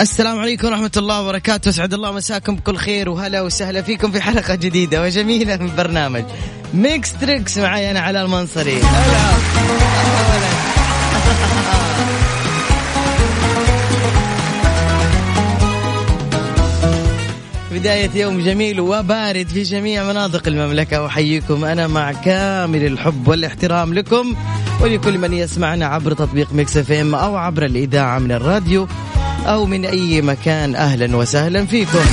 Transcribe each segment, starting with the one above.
السلام عليكم ورحمة الله وبركاته. أسعد الله مساكم بكل خير وهلا وسهلا فيكم في حلقة جديدة وجميلة من برنامج Mix Trix معي أنا علاء المنصري. هلا. بداية يوم جميل وبارد في جميع مناطق المملكة أحييكم أنا مع كامل الحب والاحترام لكم ولكل من يسمعنا عبر تطبيق Mix FM أو عبر الإذاعة من الراديو. أو من أي مكان أهلا وسهلا فيكم.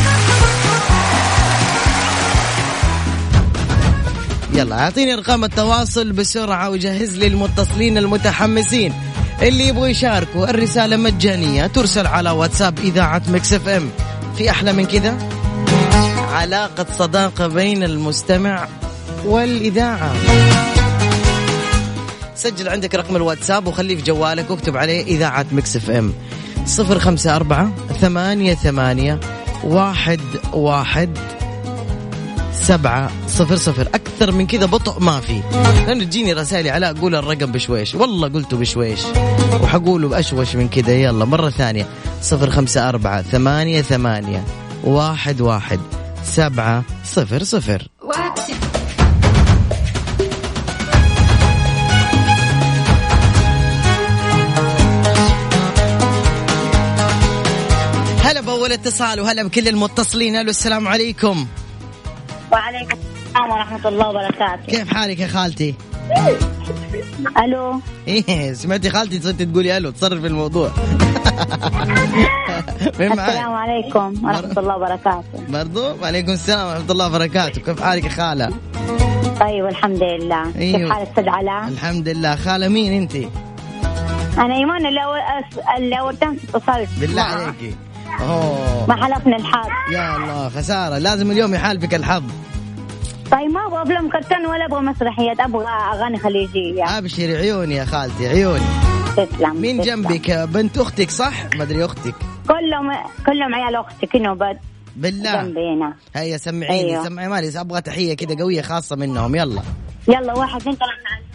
يلا أعطيني أرقام التواصل بسرعة وجهز لي المتصلين المتحمسين. اللي يبغوا يشاركوا الرسالة مجانية ترسل على واتساب إذاعة Mix FM. في أحلى من كذا؟ علاقة صداقة بين المستمع والإذاعة. سجل عندك رقم الواتساب وخليه في جوالك واكتب عليه إذاعة Mix FM. صفر خمسة أربعة ثمانية ثمانية واحد واحد سبعة صفر صفر. أكثر من كذا بطء ما في. لأنه تجيني رسائل علاء قول الرقم بشويش. والله قلته بشويش. وحقوله بأشوش من كذا. يلا مرة ثانية. صفر خمسة أربعة ثمانية ثمانية واحد واحد سبعة صفر صفر. هلا بأول اتصال وهلا بكل المتصلين ألو السلام عليكم وعليكم السلام ورحمة الله وبركاته كيف حالك يا خالتي؟ ألو إيه سمعتي خالتي صرت تقولي ألو تصرف الموضوع مين السلام؟ عليكم ورحمة الله وبركاته برضو وعليكم السلام ورحمة الله وبركاته كيف حالك يا خالة؟ طيب الحمد لله أيوه. كيف حالك أستاذ علاء؟ الحمد لله خالة مين انت؟ أنا إيمان اللي أول أس... اللي أول اتصلت بالله. عليكي أوه. ما حلفنا الحظ. يا الله خسارة. لازم اليوم يحالفك الحظ. طيب ما أبغى أفلام كرتون ولا أبغى مسرحيات أبغى أغاني خليجية. أبشري عيوني يا خالتي عيوني. تسلم مين تسلم. جنبك؟ بنت أختك صح؟ ما أدري أختك. كلهم كلهم عيال أختي كانوا بد بالله. جنبي هنا هيا سمعيني أيوه. سمعي مالي. أبغى تحية كذا قوية خاصة منهم. يلا. يلا واحد اثنين ثلاثة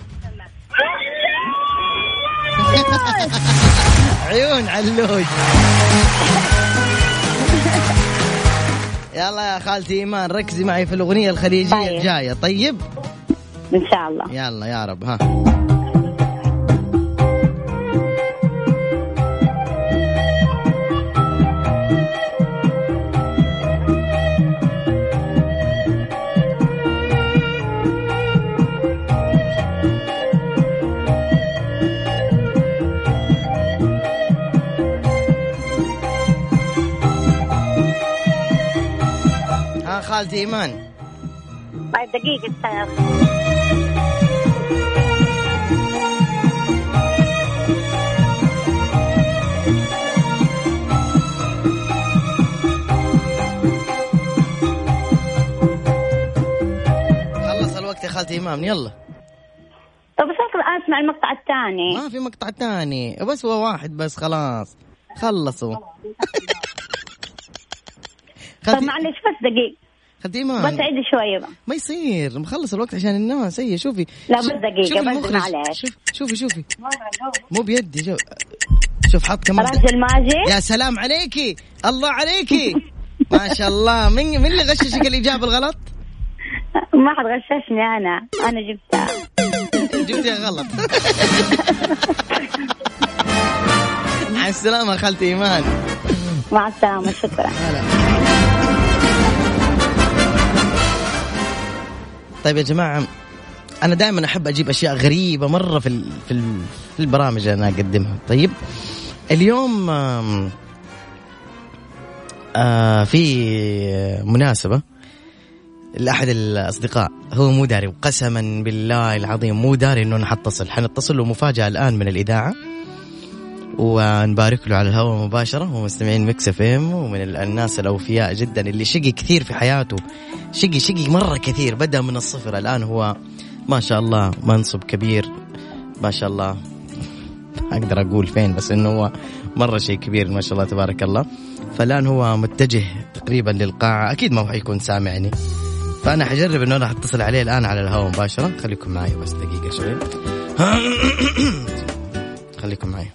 عيون علوش يلا يا خالتي إيمان ركزي معي في الأغنية الخليجية طيب. الجاية طيب؟ إن شاء الله. يلا يا رب ها. خالتي ايمان طيب دقيقة استنى. خلص الوقت يا خالتي ايمان يلا. طب بس أطلع أسمع المقطع الثاني؟ ما في مقطع تاني بس هو واحد بس خلاص. خلصوا. طب معلش بس دقيقة. خالتي بس شوية بقى. ما يصير. مخلص الوقت عشان الناس. هي شوفي. لا، بس دقيقة، شوفي بس. معلش. شوف شوفي شوفي. مو بيدي شوف. شوف حط كمان. رجل ماجد يا سلام عليكي. الله عليكي. ما شاء الله. من من اللي غششك الاجابه الغلط؟ ما حد غششني أنا. أنا جبتها. جبتيها غلط. مع السلامة خالتي إيمان. مع السلامة. شكرا. هلا. طيب يا جماعة أنا دائما أحب أجيب أشياء غريبة مرة في في ال- في البرامج اللي أنا أقدمها. طيب اليوم آه في مناسبة لأحد الأصدقاء. هو مو داري وقسما بالله العظيم مو داري إنه حتصل حنتصل له مفاجاه الآن من الإذاعة. ونبارك له على الهواء مباشرة ومستمعين Mix FM ومن ال- الناس الأوفياء جدا اللي شقي كثير في حياته. شقي شقي مرة كثير بدأ من الصفر الآن هو ما شاء الله منصب كبير. ما شاء الله. أقدر أقول فين بس إنه هو مرة شيء كبير ما شاء الله تبارك الله. فالآن هو متجه تقريبا للقاعة. أكيد ما هو حيكون سامعني. فأنا حجرب إنه أنا أتصل عليه الآن على الهواء مباشرة. خليكم معي بس دقيقة شوي. خليكم معي.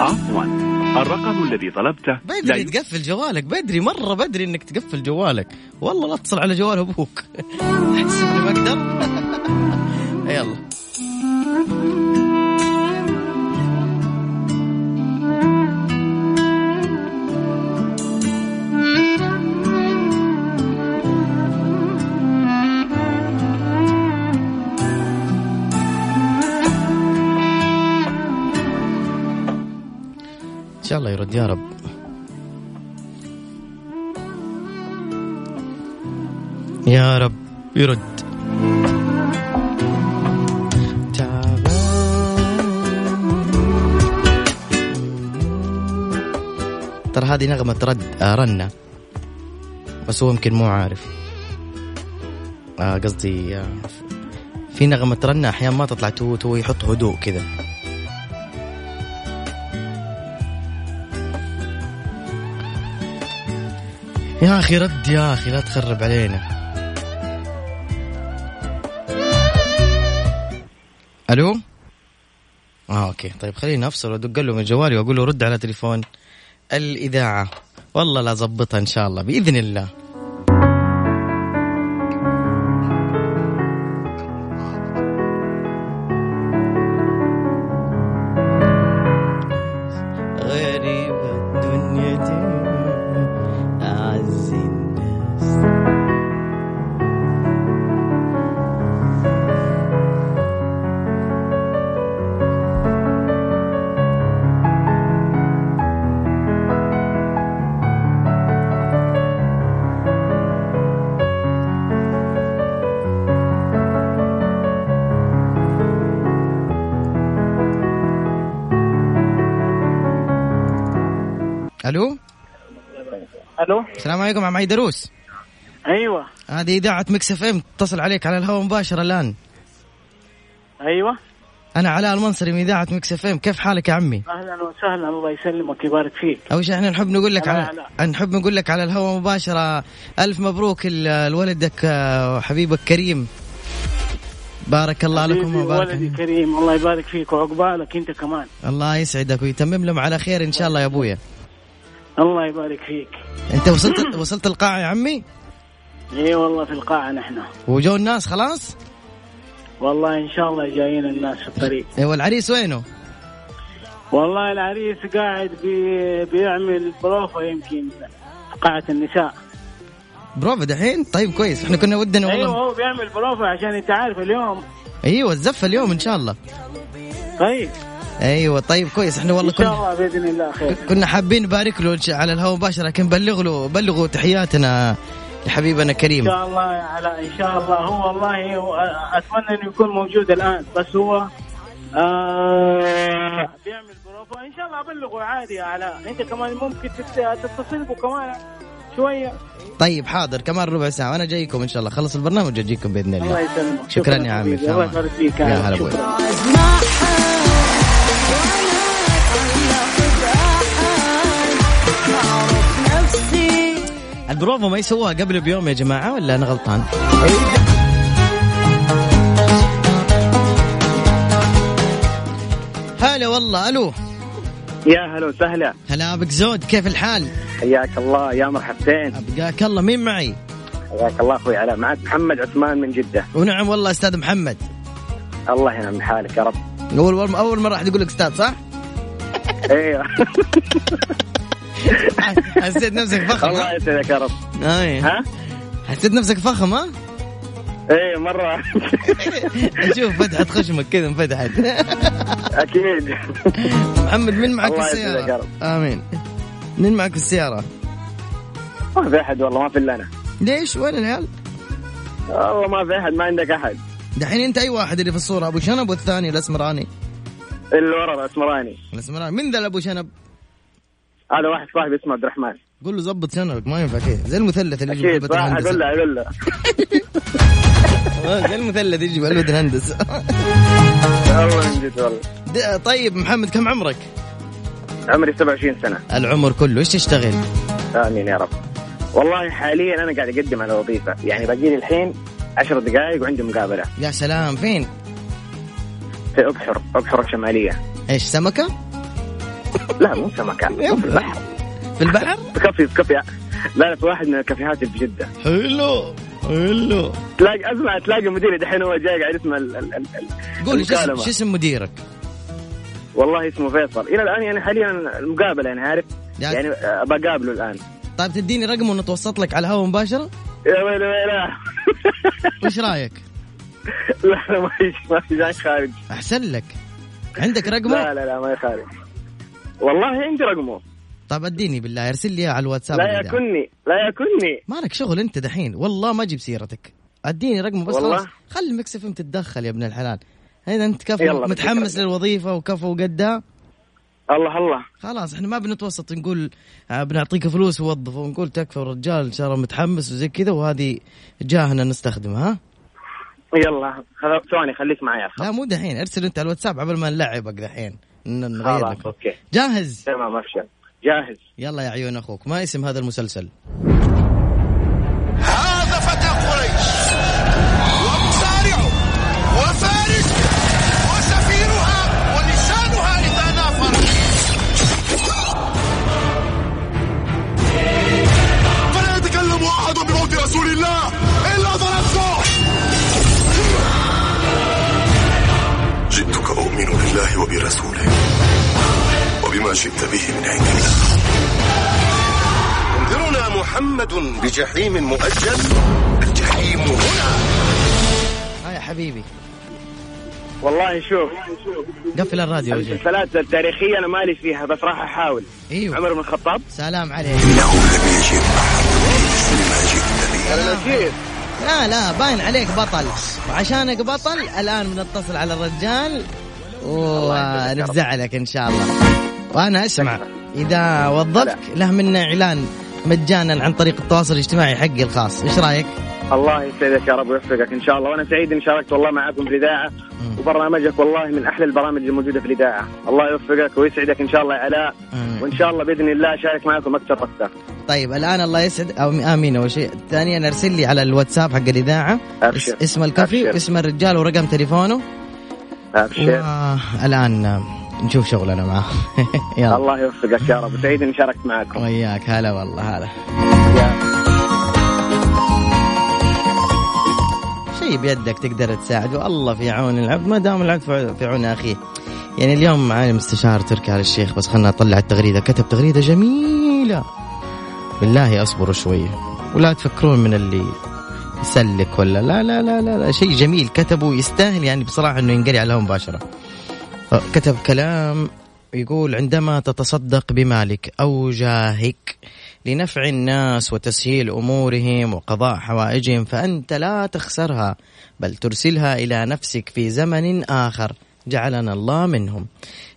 عفوا. الرقم الذي طلبته بدري تقفل جوالك بدري مرة بدري إنك تقفل جوالك. والله لا اتصل على جوال أبوك. احسبني بقدر يلا. شاء الله يرد. يا رب. يا رب يرد. ترى هذه نغمة رد آه رنة. بس هو يمكن مو عارف. آه قصدي آه في نغمة رنة أحيانا ما تطلع توت هو يحط هدوء كذا. يا أخي رد يا أخي لا تخرب علينا. ألو؟ آه أوكي. طيب خليني أفصل وأدق له من جوالي وأقول له رد على تليفون الإذاعة. والله لا ظبطها إن شاء الله بإذن الله. ألو؟ السلام عليكم مع معي دروس. أيوه. هذه إذاعة Mix FM تتصل عليك على الهواء مباشرة الآن. أيوه. أنا علاء المنصري من إذاعة Mix FM. كيف حالك يا عمي؟ أهلا وسهلا الله يسلمك يبارك فيك. أول شيء إحنا نحب نقول لك على. نحب نقول لك على الهواء مباشرة. ألف مبروك لولدك آه، وحبيبك كريم. بارك الله لكم وبارك ولدي كريم الله يبارك فيك وعقبالك أنت كمان. الله يسعدك ويتمم لهم على خير إن شاء الله يا أبويا. الله يبارك فيك. انت وصلت وصلت القاعة يا عمي؟ إي والله في القاعة نحن. وجو الناس خلاص؟ والله إن شاء الله جايين الناس في الطريق. إيه، والعريس وينه؟ والله العريس قاعد بي بيعمل بروفا يمكن في قاعة النساء. بروفا دحين؟ طيب كويس إحنا كنا ودنا أيوه والله. هو بيعمل بروفا عشان أنت عارف اليوم. أيوه الزفه اليوم إن شاء الله. طيب. أيوه طيب كويس. إحنا والله إن شاء كنا الله بإذن الله خير. كنا حابين نبارك له على الهواء مباشرة لكن بلغ له بلغوا تحياتنا لحبيبنا إن كريم شاء الله علاء إن شاء الله. هو والله أتمنى إنه يكون موجود الآن بس هو آه بيعمل بروفا. إن شاء الله ابلغه عادي يا علاء أنت كمان ممكن تت- تتصل به كمان شوية. طيب حاضر. كمان ربع ساعة. وأنا جايكم إن شاء الله. خلص البرنامج اجيكم بإذن الله. الله يسلمك. شكرا يا عمي. الله يبارك فيك. يا. هلا البروفا ما يسووها قبل بيوم يا جماعة ولا أنا غلطان؟ هلا والله ألو يا هلا وسهلا هلا بك زود كيف الحال؟ حياك الله يا مرحبتين أبقاك الله مين معي؟ حياك الله أخوي علاء معك محمد عثمان من جدة ونعم والله أستاذ محمد الله ينعم حالك يا رب أول أول مرة أحد يقول لك أستاذ صح؟ أيوه حسيت نفسك فخم الله؟ يسعدك يا رب ها حسيت نفسك فخم ها؟ إيه مرة شوف فتحة خشمك كذا انفتحت أكيد محمد من معك في؟ رب. آمين من معك في السيارة؟ ما في أحد والله ما في إلا أنا ليش؟ وين العيال؟ والله ما في أحد ما عندك أحد دحين أنت أي واحد اللي في الصورة أبو شنب والثاني الأسمراني اللي ورا الأسمراني الأسمراني من ذا ابو شنب؟ هذا واحد صاحبي اسمه عبد الرحمن. قول له زبط شنبك ما ينفع كذا. زي المثلث اللي يجي أكيد أقول له أقول له. زي المثلث يجي بعلبة الهندسة. والله من جد والله طيب محمد كم عمرك؟ عمري 27 سنة. العمر كله إيش تشتغل؟ آمين يا رب. والله حاليا أنا قاعد أقدم على وظيفة. يعني باقي لي الحين 10 دقائق وعندي مقابلة. يا سلام فين؟ في أبحر أبحر الشمالية. إيش سمكة؟ لا مو سمكة مو في البحر. في البحر؟ في كافي في كافي لا لا في واحد من الكافيهات في جدة. حلو حلو. تلاقي أسمع تلاقي مديري دحين هو جاي قاعد يسمع ال- ال- ال- قول شو اسم مديرك؟ والله اسمه فيصل. إلى الآن يعني حاليا المقابله يعني عارف؟ يعني- يعني آه، بقابله الآن. طيب تديني رقمه ونتوسط لك على الهواء مباشرة؟ يا ويلي ويلا وش رأيك؟ لا لا ما ما جاي خارج. أحسن لك. عندك رقمه؟ لا لا لا ما خارج والله عندي رقمه. طيب اديني بالله ارسل لي على الواتساب لا. يكني لا يكني مالك شغل انت دحين؟ والله ما أجيب سيرتك. اديني رقمه بس والله؟ خلاص. خلي ال Mix FM تتدخل يا ابن الحلال. إذا انت كفو متحمس. للوظيفة وكفو قدها الله الله. خلاص إحنا ما بنتوسط نقول آه، بنعطيك فلوس ووظفه ونقول تكفى الرجال إن شاء الله متحمس وزي كذا وهذه جاهنا نستخدمها ها؟ يلا ثواني خليك معي لا مو دحين ارسل أنت على الواتساب قبل ما نلعبك دحين. نغير لك. أوكي. جاهز؟ تمام ابشر جاهز. يلا يا عيون أخوك. ما اسم هذا المسلسل؟ بجحيم مؤجل. الجحيم هنا. ها يا حبيبي. والله شوف قفل الراديو المسلسلات التاريخية أنا مالي فيها بس راح أحاول. أيوه. عمر بن الخطاب. سلام عليك. إنه لم يجد أحد بمثل ما جئت لا لا باين عليك بطل. وعشانك بطل الآن بنتصل على الرجال. ونرجع لك إن شاء الله. وأنا أسمع. إذا وظفك له منا إعلان. مجانا عن طريق التواصل الاجتماعي حقي الخاص. إيش رأيك؟ الله يسعدك يا رب ويوفقك. إن شاء الله. وأنا سعيد ان شاركت والله معاكم في الإذاعة. وبرنامجك والله من أحلى البرامج الموجودة في الإذاعة. الله يوفقك ويسعدك إن شاء الله. يا علاء. وإن شاء الله بإذن الله اشارك معكم أكثر وأكثر. طيب الآن الله يسعد. أو آمين. أول شيء. ثانيا أرسل لي على الواتساب حق الإذاعة. أبشر. اس- اسم الكافي. واسم الرجال ورقم تليفونه. أبشر. والان نشوف شغلنا معاه يلا. الله يوفقك يا رب. سعيد إني شاركت معكم. وياك. هلا والله هلا. شيء بيدك تقدر تساعد والله في عون العبد. ما دام العبد في عون أخيه. يعني اليوم معي المستشار تركي آل الشيخ بس خلنا نطلع التغريدة. كتب تغريدة جميلة. بالله أصبروا شوية ولا تفكرون من اللي يسلك ولا لا لا لا لا, لا. شيء جميل. كتبه يستاهل يعني بصراحة إنه ينقري على مباشرة. كتب كلام يقول عندما تتصدق بمالك أو جاهك لنفع الناس وتسهيل أمورهم وقضاء حوائجهم فأنت لا تخسرها بل ترسلها إلى نفسك في زمن آخر جعلنا الله منهم.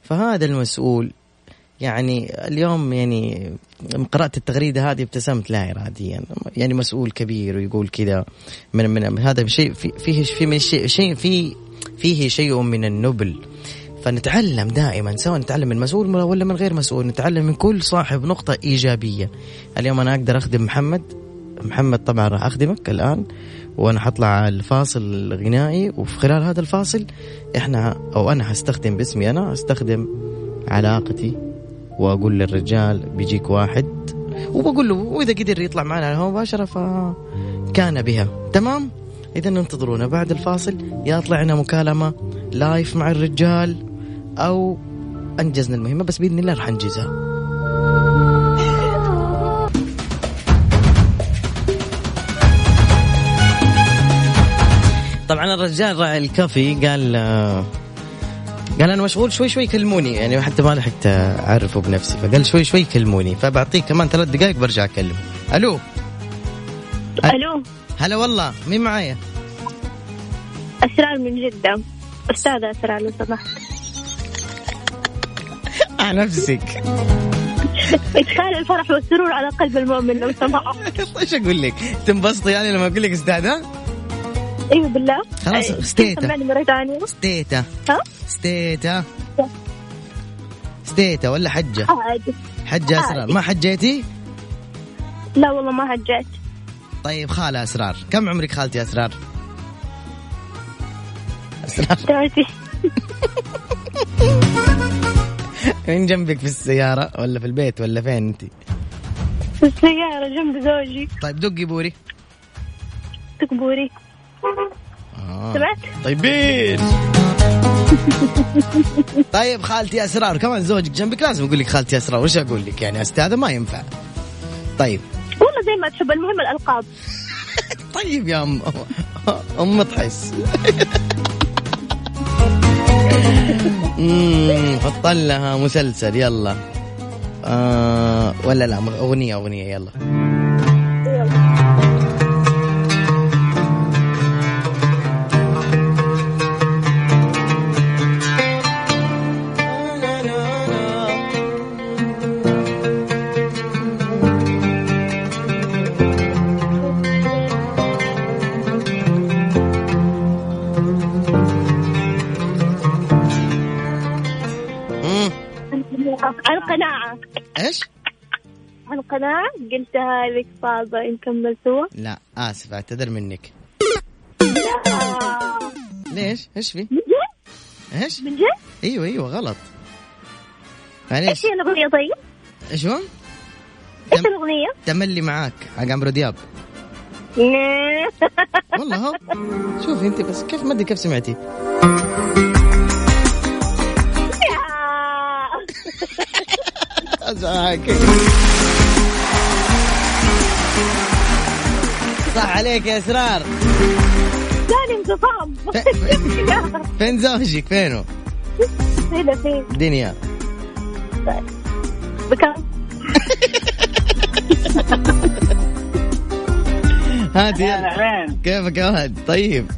فهذا المسؤول يعني اليوم يعني قرات التغريدة هذه ابتسمت لا اراديا يعني مسؤول كبير ويقول كذا من من هذا شيء في- فيه في شيء في فيه شيء من النبل. فنتعلم دائما سواء نتعلم من مسؤول ولا من غير مسؤول نتعلم من كل صاحب نقطة إيجابية. اليوم أنا أقدر أخدم محمد. محمد طبعا راح أخدمك الآن وأنا حطلع الفاصل الغنائي وفي خلال هذا الفاصل إحنا أو أنا هستخدم باسمي أنا أستخدم علاقتي وأقول للرجال بيجيك واحد وبقول له وإذا قدر يطلع معنا على الهواء مباشرة فكان بها. تمام؟ إذا انتظرونا بعد الفاصل. يا طلعنا مكالمة لايف مع الرجال. أو أنجزنا المهمة بس بإذن الله راح ننجزها طبعا الرجال راعي الكافي قال آه، قال أنا مشغول شوي شوي كلموني يعني حتى ما لحقت أعرفه بنفسي فقال شوي شوي كلموني فبعطيك كمان ثلاث دقائق برجع أكلمه. ألو؟ ألو؟ هلا والله مين معايا؟ أسرار من جدة. أستاذة أسرار لو سمحت. نفسك. إدخال الفرح والسرور على قلب المؤمن لو سمحت. إيش أقول لك؟ تنبسطي يعني لما أقول لك استاذة؟ أيوه بالله. خلاص،. سمعني مرة ثانية. ستيتا ها؟ ستيتا ستيتا ولا حجة؟ عادي. حجة أسرار. ما حجيتي؟ لا والله ما هجيت طيب خالة أسرار. كم عمرك خالتي أسرار؟ اسرار مين جنبك في السيارة؟ ولا في البيت ولا فين انت؟ في السيارة جنب زوجي. طيب دقي بوري. تكبوري آه. سمعت؟ طيبين. طيب خالتي أسرار. كمان زوجك جنبك. لازم أقول لك خالتي أسرار. وش أقول لك؟ يعني أستاذة ما ينفع. طيب. والله زي ما تحب. المهم الألقاب. طيب يا أم. أم تحس. أمم، حط لها مسلسل يلا. آه ولا لا أغنية أغنية يلا. قلتها لك صعبة نكمل سوا لا اسف أعتذر منك ليش؟ إيش في؟ إيش؟ من جد؟ أيوه أيوه غلط إيش هي الأغنية طيب؟ إيش هو؟ إيش الأغنية؟ تملي معاك حق عمرو دياب والله هو شوفي أنت بس كيف ما أدري كيف سمعتي صح عليك يا اسرار. ثاني انقسام فين زوجك؟ فينه؟ هنا فين؟ دنيا بكم؟ هاتي يا يلا. كيفك يا وهد طيب.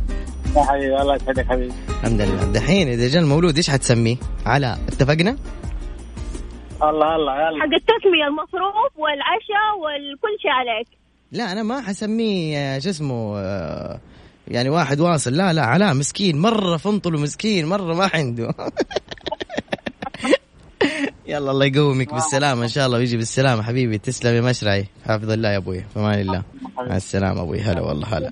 يا حبيبي الله يسعدك حبيبي. الحمد لله. دحين إذا جاء المولود إيش حتسميه؟ علاء اتفقنا؟ الله الله يلا. حق التسمية المصروف والعشاء والكل شيء عليك. لا أنا ما حسميه آه، شو اسمه آه، يعني واحد واصل. لا لا علاء مسكين مرة فنطل ومسكين مرة ما عنده. يلا الله يقومك بالسلامة إن شاء الله ويجي بالسلامة حبيبي. تسلم يا مشرعي. حافظ الله يا أبوي. في أمان الله. مع السلامة أبوي. هلا والله هلا.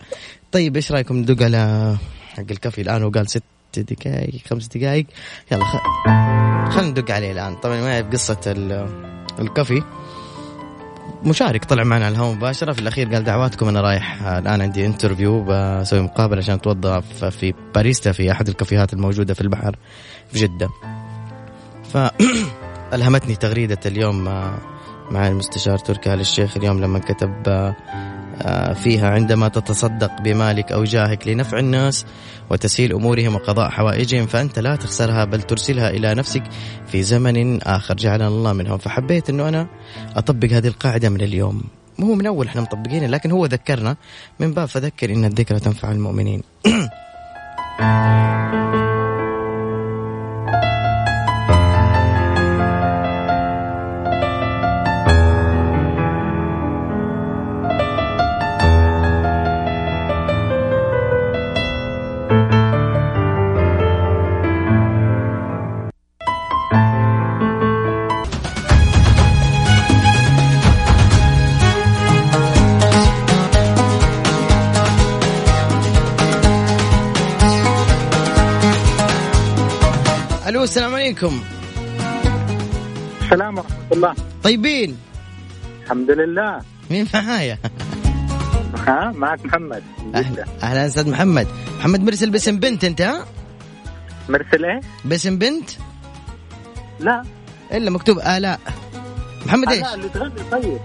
طيب إيش رأيكم ندق على حق الكافي الآن؟ وقال ست دقائق خمس دقائق يلا خ... خلينا ندق عليه الآن. طبعا ما في قصة ال... الكافي. مشارك طلع معنا على الهواء مباشرة. في الأخير قال دعواتكم أنا رايح آه، الآن عندي انترفيو بسوي مقابلة عشان أتوظف في باريستا في أحد الكافيهات الموجودة في البحر في جدة. فألهمتني تغريدة اليوم آه، مع المستشار تركي آل الشيخ. اليوم لما كتب آه، فيها عندما تتصدق بمالك أو جاهك لنفع الناس وتسهيل أمورهم وقضاء حوائجهم فأنت لا تخسرها بل ترسلها إلى نفسك في زمن آخر. جعلنا الله منهم. فحبيت أنه أنا أطبق هذه القاعدة من اليوم. مو من أول إحنا مطبقينها لكن هو ذكرنا من باب فذكر إن الذكرى تنفع المؤمنين. عليكم السلام ورحمة الله طيبين الحمد لله مين معايا؟ ها معك محمد أهلا. أهلا أستاذ محمد محمد مرسل باسم بنت أنت ها؟ مرسل إيه؟ باسم بنت لا إلا مكتوب آلاء محمد إيش؟ لا اللي تغني طيب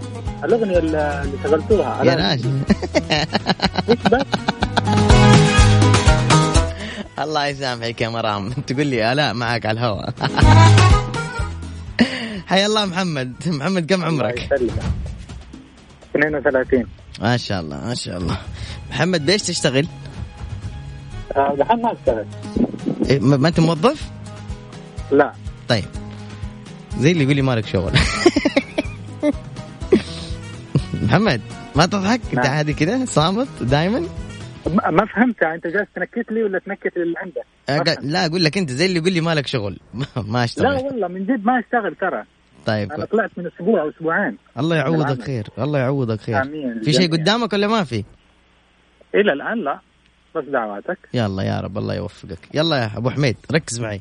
الأغنية اللي شغلتوها يا راجل؟ الله يسامحك يا مرام. تقول لي آلاء معك على الهواء. حيا الله محمد. محمد كم عمرك؟ الله يسلمك. 32 ما شاء الله ما شاء الله. محمد بإيش تشتغل؟ آه، دحين ما أشتغل. إيه، ما أنت موظف؟ لا. طيب. زي اللي يقول لي مالك شغل. محمد ما تضحك؟ انت نعم. عادي كذا صامت دائما ما فهمت انت جالس تنكت لي ولا تنكت اللي عندك؟ فهمت. لا أقول لك أنت زي اللي يقول لي مالك شغل. ما لا أشتغل. والله من جد ما أشتغل ترى. طيب. أنا طلعت من أسبوع أو أسبوعين. الله يعوضك. خير الله يعوضك خير. آمين. في شيء. قدامك ولا ما في؟ إلى الآن لا بس دعواتك. يلا يا رب الله يوفقك. يلا يا أبو حميد ركز معي.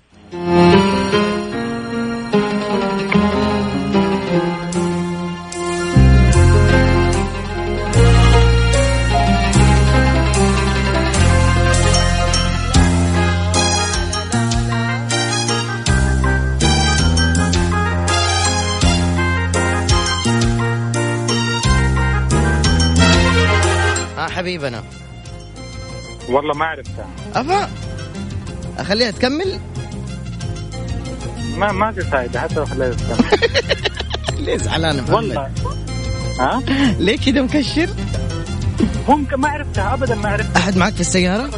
حبيبنا. والله ما عرفتها أفا أخليها تكمل؟ ما ما في فايدة حتى لو خليها تكمل. ليه زعلان محمد والله. ها؟ ليه كذا مكشر؟ ممكن ما عرفتها ابدا ما عرفتها. أحد معك في السيارة؟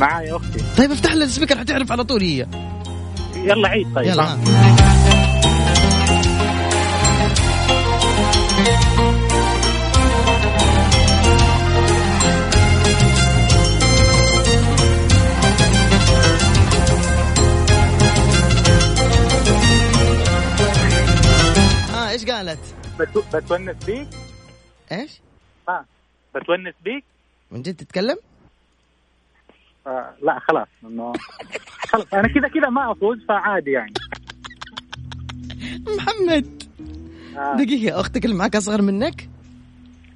معايا أختي. طيب افتح لها السبيكر حتعرف على طول هي. يلا عيد طيب يلا. قالت. بتو- بتونس بيك؟ إيش؟ ها بتونس بيك؟ من جد تتكلم؟ آه لا خلاص انه خلاص أنا كذا كذا ما أفوز فعادي يعني. محمد آه. دقيقة أختك اللي معك أصغر منك؟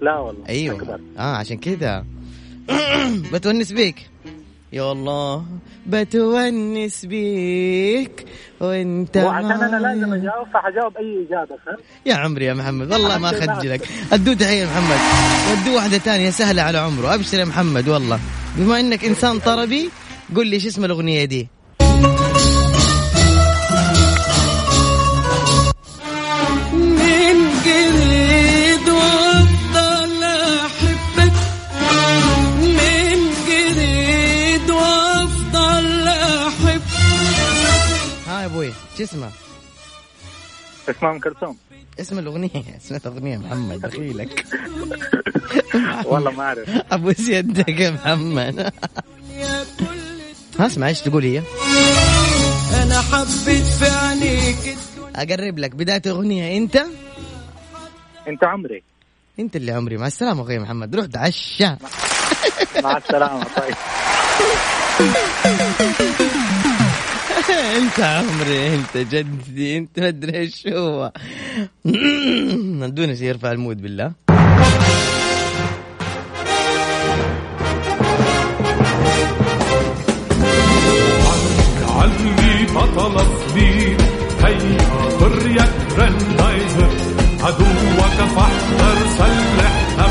لا والله أيوه. أكبر. آه عشان كذا بتونس بيك. يا الله بتونس بيك وانت وعشان أنا. لازم أجاوب فحجاوب أي إجابة فهمت؟ يا عمري يا محمد والله ما خجلك أدو تحية محمد ودو واحدة تانية سهلة على عمره. أبشر يا محمد والله. بما إنك إنسان طربي قل لي إيش اسم الأغنية دي؟ اسمه؟ اسمها أم كلثوم. اسم الأغنية. اسم الاغنية محمد دخيلك. والله ما أعرف. أبو يدك يا محمد. ها اسمع إيش تقول هي؟ أنا حبيت في عينيك. أقرب لك. بداية أغنية أنت؟ أنت عمري. أنت اللي عمري. مع السلامة أخوي محمد. روح تعشى. مع السلامة طيب. انت عمري انت جدي انت ما ادري إيش هو. شيء يرفع المود بالله. علي بطل صغير هيا طريك رندايزر عدوك فاحذر سلح